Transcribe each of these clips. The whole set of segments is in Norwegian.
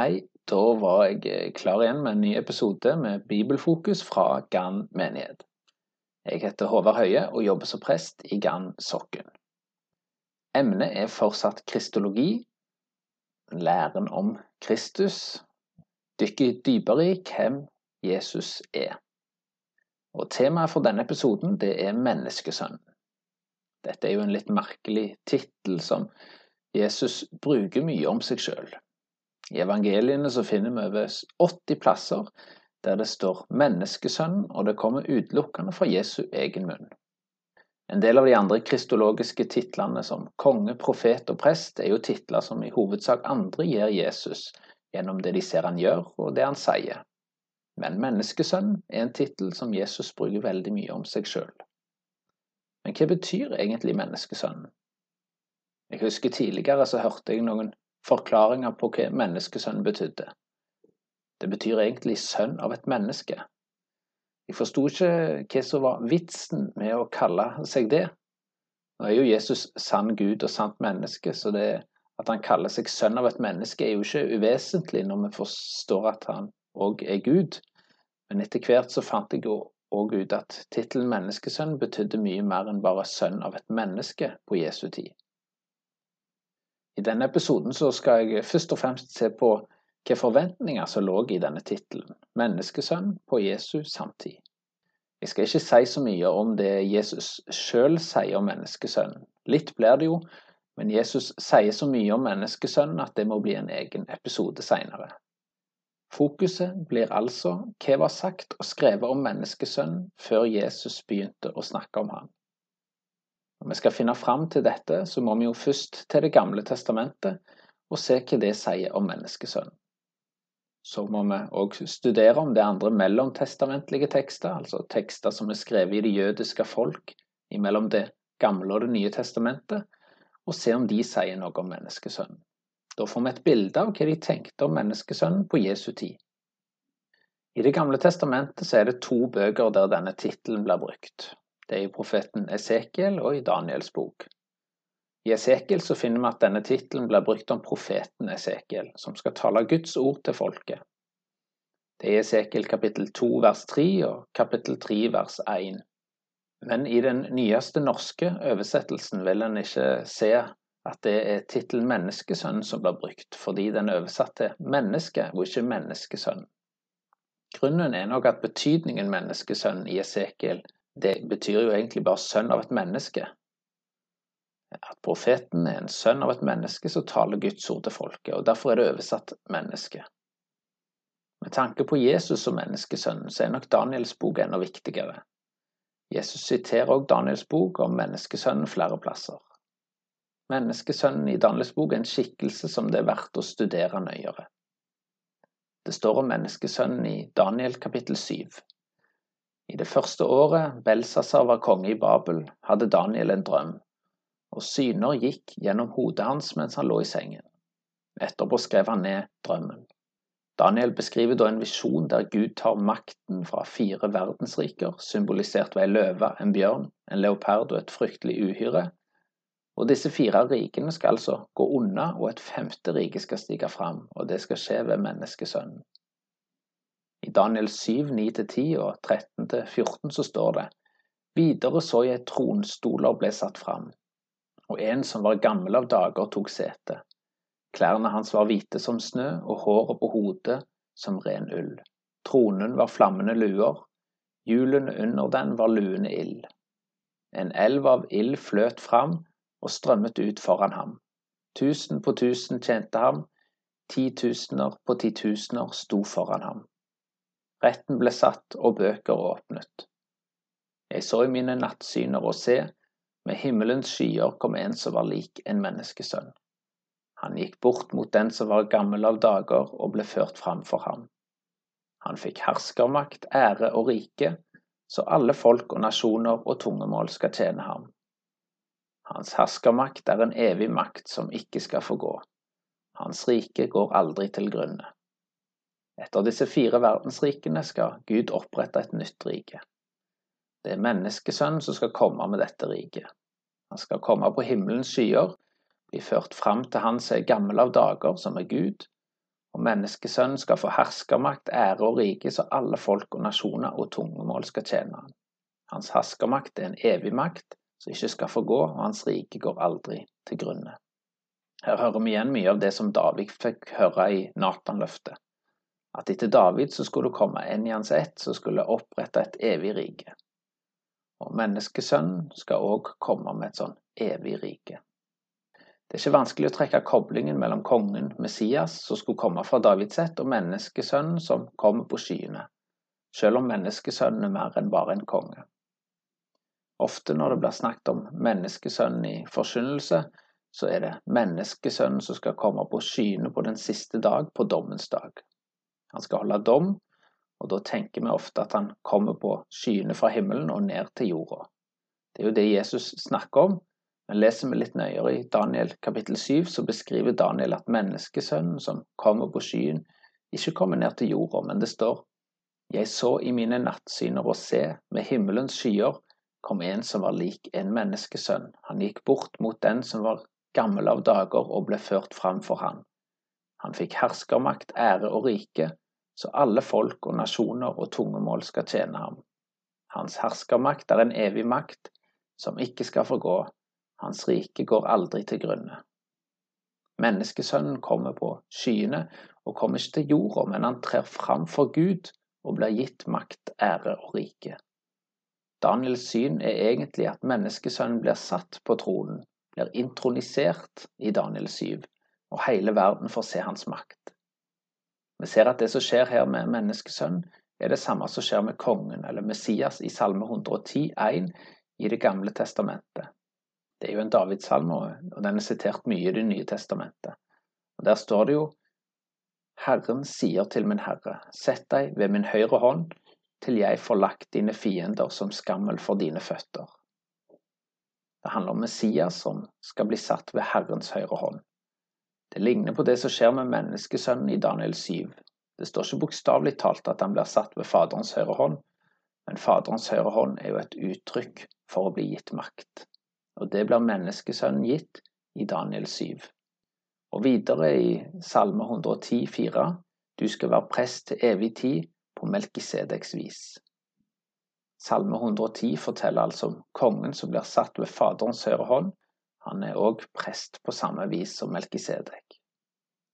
Hei, da var jeg eh, klar igjen med en ny episode med bibelfokus fra Gann menighet. Jeg heter Håvard Høie og jobber som prest i Gann Sokken. Emnet er fortsatt kristologi, læren om Kristus, dykke dypere i hvem Jesus er. Og Temaet for denne episoden det er menneskesønnen. Dette er jo en litt merkelig tittel som Jesus bruker mye om seg sjøl. I evangeliene så finner vi over 80 plasser der det står 'menneskesønn', og det kommer utelukkende fra Jesu egen munn. En del av de andre kristologiske titlene som konge, profet og prest er jo titler som i hovedsak andre gir Jesus gjennom det de ser han gjør, og det han sier. Men menneskesønn er en tittel som Jesus bruker veldig mye om seg sjøl. Men hva betyr egentlig menneskesønn? Jeg husker tidligere så hørte jeg noen forklaringer på hva menneskesønn betydde. Det betyr egentlig sønn av et menneske. Jeg forsto ikke hva som var vitsen med å kalle seg det. Nå er jo Jesus sann Gud og sant menneske, så det at han kaller seg sønn av et menneske, er jo ikke uvesentlig når vi forstår at han òg er Gud. Men etter hvert så fant jeg òg ut at tittelen menneskesønn betydde mye mer enn bare sønn av et menneske på Jesu tid. I denne episoden skal jeg først og fremst se på hvilke forventninger som lå i denne tittelen, 'Menneskesønn på Jesu samtid'. Jeg skal ikke si så mye om det Jesus sjøl sier om menneskesønnen. Litt blir det jo, men Jesus sier så mye om menneskesønnen at det må bli en egen episode seinere. Fokuset blir altså hva var sagt og skrevet om menneskesønnen før Jesus begynte å snakke om ham. Når vi skal finne fram til dette, så må vi jo først til Det gamle testamentet og se hva det sier om menneskesønnen. Så må vi òg studere om det andre mellomtestamentlige tekster, altså tekster som er skrevet i det jødiske folk mellom Det gamle og Det nye testamentet, og se om de sier noe om menneskesønnen. Da får vi et bilde av hva de tenkte om menneskesønnen på Jesu tid. I Det gamle testamentet er det to bøker der denne tittelen blir brukt. Det er i profeten Esekiel og i Daniels bok. I Esekiel så finner vi at denne tittelen blir brukt om profeten Esekiel, som skal tale Guds ord til folket. Det er Esekiel kapittel 2 vers 3 og kapittel 3 vers 1. Men i den nyeste norske oversettelsen vil en ikke se at det er tittelen menneskesønn som blir brukt, fordi den er oversatt til menneske og ikke menneskesønn. Grunnen er nok at betydningen menneskesønn i Esekiel det betyr jo egentlig bare sønn av et menneske. At profeten er en sønn av et menneske som taler Guds ord til folket, og derfor er det oversatt menneske. Med tanke på Jesus som menneskesønn, så er nok Daniels bok enda viktigere. Jesus siterer også Daniels bok om menneskesønnen flere plasser. Menneskesønnen i Daniels bok er en skikkelse som det er verdt å studere nøyere. Det står om menneskesønnen i Daniel kapittel 7. I det første året Belsassar var konge i Babel, hadde Daniel en drøm, og syner gikk gjennom hodet hans mens han lå i sengen. Etterpå skrev han ned drømmen. Daniel beskriver da en visjon der Gud tar makten fra fire verdensriker, symbolisert ved ei løve, en bjørn, en leopard og et fryktelig uhyre. Og disse fire rikene skal altså gå unna, og et femte rike skal stige fram, og det skal skje ved menneskesønnen. I Daniel 7, 9-10 og 13-14 så står det Videre så jeg tronstoler ble satt fram, og en som var gammel av dager, tok sete. Klærne hans var hvite som snø, og håret på hodet som ren ull. Tronen var flammende luer, hjulene under den var luende ild. En elv av ild fløt fram og strømmet ut foran ham. Tusen på tusen tjente ham, titusener på titusener sto foran ham. Retten ble satt og bøker åpnet. Jeg så i mine nattsyner og se, med himmelens skyer kom en som var lik en menneskesønn. Han gikk bort mot den som var gammel av dager, og ble ført fram for ham. Han fikk herskermakt, ære og rike, så alle folk og nasjoner og tungemål skal tjene ham. Hans herskermakt er en evig makt som ikke skal få gå. Hans rike går aldri til grunne. Etter disse fire verdensrikene skal Gud opprette et nytt rike. Det er menneskesønnen som skal komme med dette riket. Han skal komme på himmelens skyer, bli ført fram til han som er gammel av dager, som er Gud, Og menneskesønnen skal få herskermakt, ære og rike, så alle folk og nasjoner og tungemål skal tjene han. Hans herskermakt er en evig makt som ikke skal få gå, og hans rike går aldri til grunne. Her hører vi igjen mye av det som David fikk høre i Natan-løftet. At etter David så skulle det komme en i hans ett som skulle opprette et evig rike. Og menneskesønnen skal òg komme med et sånn evig rike. Det er ikke vanskelig å trekke koblingen mellom kongen, Messias, som skulle komme fra Davids ett, og menneskesønnen som kommer på skyene, selv om menneskesønnen er mer enn bare en konge. Ofte når det blir snakket om menneskesønnen i forkynnelse, så er det menneskesønnen som skal komme på skyene på den siste dag, på dommens dag. Han skal holde dom, og da tenker vi ofte at han kommer på skyene fra himmelen og ned til jorda. Det er jo det Jesus snakker om men leser vi litt nøyere i Daniel kapittel 7, så beskriver Daniel at menneskesønnen som kommer på skyen, ikke kommer ned til jorda, men det står Jeg så i mine nattsyner og se, med himmelens skyer kom en som var lik en menneskesønn. Han gikk bort mot den som var gammel av dager og ble ført fram for han. Han fikk herskermakt, ære og rike, så alle folk og nasjoner og tungemål skal tjene ham. Hans herskermakt er en evig makt som ikke skal forgå, hans rike går aldri til grunne. Menneskesønnen kommer på skyene og kommer ikke til jorda, men han trer fram for Gud og blir gitt makt, ære og rike. Daniels syn er egentlig at menneskesønnen blir satt på tronen, blir intronisert i Daniel 7, og hele verden får se hans makt. Vi ser at det som skjer her med menneskesønnen, er det samme som skjer med kongen eller Messias i Salme 110, 1 i Det gamle testamentet. Det er jo en Davidssalme, og den er sitert mye i Det nye testamentet. Og Der står det jo Herren sier til min Herre, sett deg ved min høyre hånd, til jeg får lagt dine fiender som skammel for dine føtter. Det handler om Messias som skal bli satt ved Herrens høyre hånd. Det ligner på det som skjer med menneskesønnen i Daniel 7. Det står ikke bokstavelig talt at han blir satt ved Faderens høyre hånd, men Faderens høyre hånd er jo et uttrykk for å bli gitt makt og det blir menneskesønnen gitt i Daniel 7. Og videre i Salme 110, 110,4.: Du skal være prest til evig tid på Melkisedeks vis. Salme 110 forteller altså om kongen som blir satt ved Faderens høyre hånd. Han er òg prest på samme vis som Melkisedek.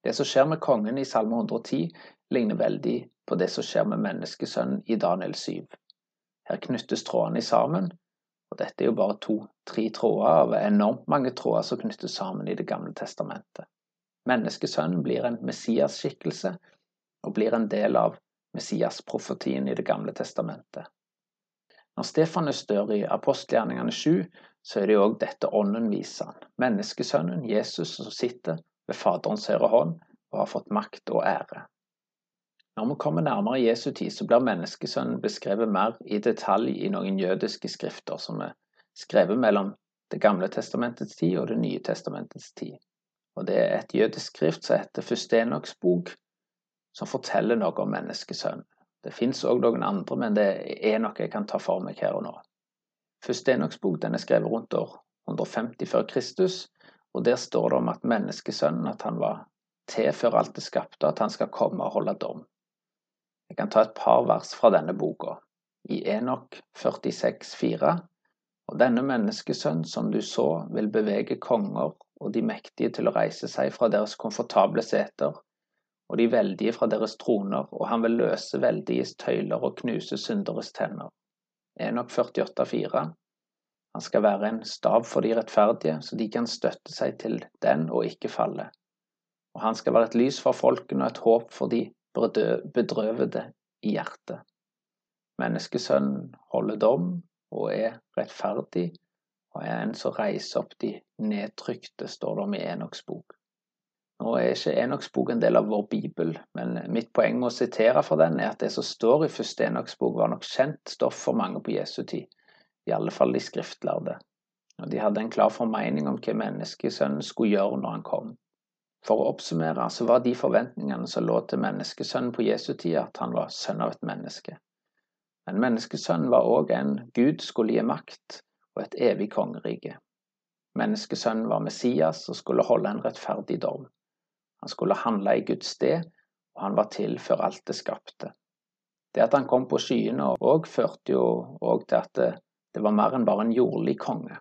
Det som skjer med kongen i Salme 110, ligner veldig på det som skjer med menneskesønnen i Daniel 7. Her knyttes trådene sammen, og dette er jo bare to-tre tråder av enormt mange tråder som knyttes sammen i Det gamle testamentet. Menneskesønnen blir en Messias-skikkelse og blir en del av Messias-profetien i Det gamle testamentet. Når Stefanus dør i apostelgjerningene 7, så er det jo òg dette ånden viser han. Menneskesønnen, Jesus, som sitter ved Faderens høyre hånd og har fått makt og ære. Når vi kommer nærmere Jesu tid, så blir menneskesønnen beskrevet mer i detalj i noen jødiske skrifter som er skrevet mellom Det gamle testamentets tid og Det nye testamentets tid. Og Det er et jødisk skrift som heter Fustenoks bok, som forteller noe om menneskesønnen. Det fins òg noen andre, men det er noe jeg kan ta for meg her og nå. Fustenoks bok den er skrevet rundt år 150 før Kristus, og der står det om at menneskesønnen at han var til før alt er skapt, og at han skal komme og holde dom. Jeg kan ta et par vers fra denne boka. I Enok 46,4. Og denne menneskesønn som du så, vil bevege konger og de mektige til å reise seg fra deres komfortable seter, og de veldige fra deres troner, og han vil løse veldiges tøyler og knuse synderes tenner. Enok 48,4. Han skal være en stav for de rettferdige, så de kan støtte seg til den og ikke falle. Og han skal være et lys for folkene og et håp for de bedrøvede i hjertet. Menneskesønnen holder dom og er rettferdig, og er en som reiser opp de nedtrykte, står det om i Enoks bok. Nå er ikke Enoks bok en del av vår bibel, men mitt poeng med å sitere fra den er at det som står i første Enoks bok, var nok kjent stoff for mange på Jesu tid, i alle fall de skriftlærde. Og de hadde en klar formening om hva menneskesønnen skulle gjøre når han kom. For å oppsummere så var de forventningene som lå til menneskesønnen på Jesu tid, at han var sønn av et menneske. Men menneskesønnen var òg en Gud skulle gi makt og et evig kongerike. Menneskesønnen var Messias og skulle holde en rettferdig dom. Han skulle handle i Guds sted og han var til før alt det skapte. Det at han kom på skyene òg førte jo òg til at det, det var mer enn bare en jordlig konge.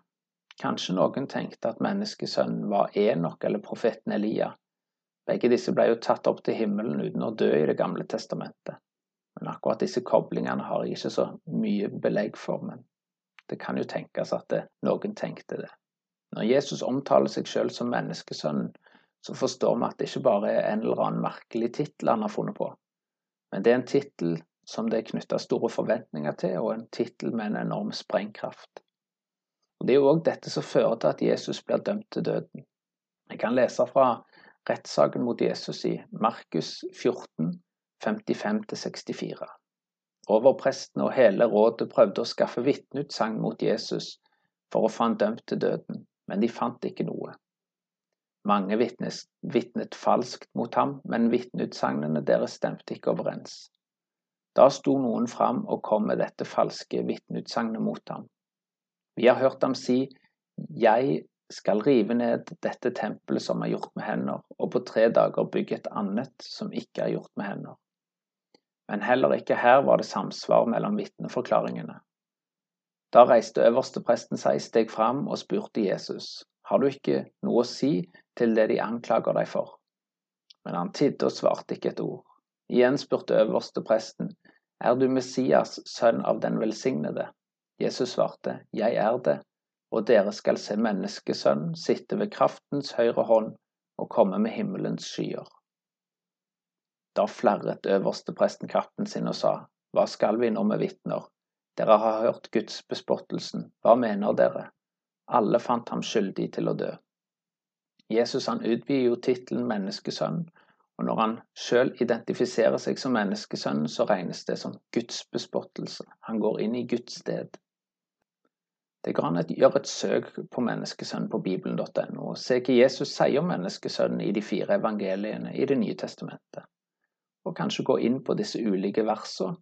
Kanskje noen tenkte at menneskesønnen var Enok eller profeten Elia. Begge disse ble jo tatt opp til himmelen uten å dø i Det gamle testamentet. Men akkurat disse koblingene har jeg ikke så mye belegg for. Men det kan jo tenkes at det, noen tenkte det. Når Jesus omtaler seg selv som menneskesønnen, så forstår vi at det ikke bare er en eller annen merkelig tittel han har funnet på, men det er en tittel som det er knytta store forventninger til, og en tittel med en enorm sprengkraft. Og Det er jo òg dette som fører til at Jesus blir dømt til døden. Jeg kan lese fra rettssaken mot Jesus i Markus 14, 55-64. Overpresten og hele rådet prøvde å skaffe vitneutsagn mot Jesus for å få han dømt til døden, men de fant ikke noe. Mange vitnet falskt mot ham, men vitneutsagnene deres stemte ikke overens. Da sto noen fram og kom med dette falske vitneutsagnet mot ham. Vi har hørt ham si, Jeg skal rive ned dette tempelet som er gjort med hender, og på tre dager bygge et annet som ikke er gjort med hender. Men heller ikke her var det samsvar mellom vitneforklaringene. Da reiste øverstepresten seg, steg fram og spurte Jesus, har du ikke noe å si til det de anklager deg for? Men han tidde og svarte ikke et ord. Igjen spurte øverstepresten, er du Messias, sønn av den velsignede? Jesus svarte, jeg er det, og dere skal se menneskesønnen sitte ved kraftens høyre hånd og komme med himmelens skyer. Da flerret øverstepresten katten sin og sa, Hva skal vi nå med vitner? Dere har hørt gudsbespottelsen, hva mener dere? Alle fant ham skyldig til å dø. Jesus han utvider jo tittelen menneskesønn, og når han sjøl identifiserer seg som menneskesønn, så regnes det som Guds bespottelse. Han går inn i Guds sted. Det går an å gjøre et søk på menneskesønn på bibelen.no og se hva Jesus sier om menneskesønnen i de fire evangeliene i Det nye testamentet og kanskje gå inn på disse ulike versene.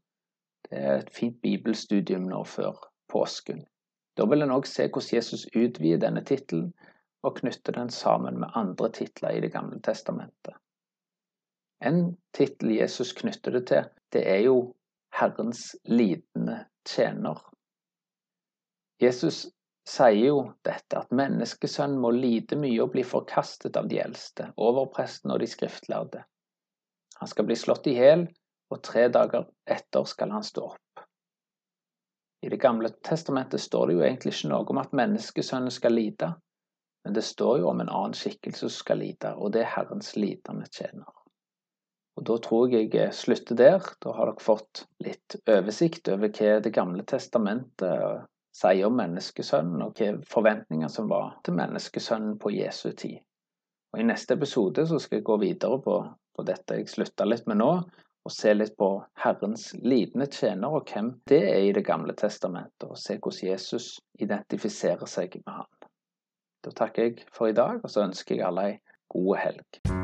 Det er et fint bibelstudium nå før påsken. Da vil en òg se hvordan Jesus utvider denne tittelen og knytter den sammen med andre titler i Det gamle testamentet. En tittel Jesus knytter det til, det er jo Herrens lidende tjener. Jesus sier jo dette, at menneskesønnen må lide mye og bli forkastet av de eldste, overpresten og de skriftlærde. Han skal bli slått i hjel, og tre dager etter skal han stå opp. I Det gamle testamentet står det jo egentlig ikke noe om at menneskesønnen skal lide, men det står jo om en annen skikkelse som skal lide, og det er Herrens lidende tjener. Og Da tror jeg jeg slutter der. Da har dere fått litt oversikt over hva Det gamle testamentet sier om menneskesønnen, og hvilke forventninger som var til menneskesønnen på Jesu tid. Og I neste episode så skal jeg gå videre på på dette jeg slutta litt med nå, og se litt på Herrens lidende tjener og hvem det er i Det gamle testamentet, og se hvordan Jesus identifiserer seg med han. Da takker jeg for i dag, og så ønsker jeg alle ei god helg.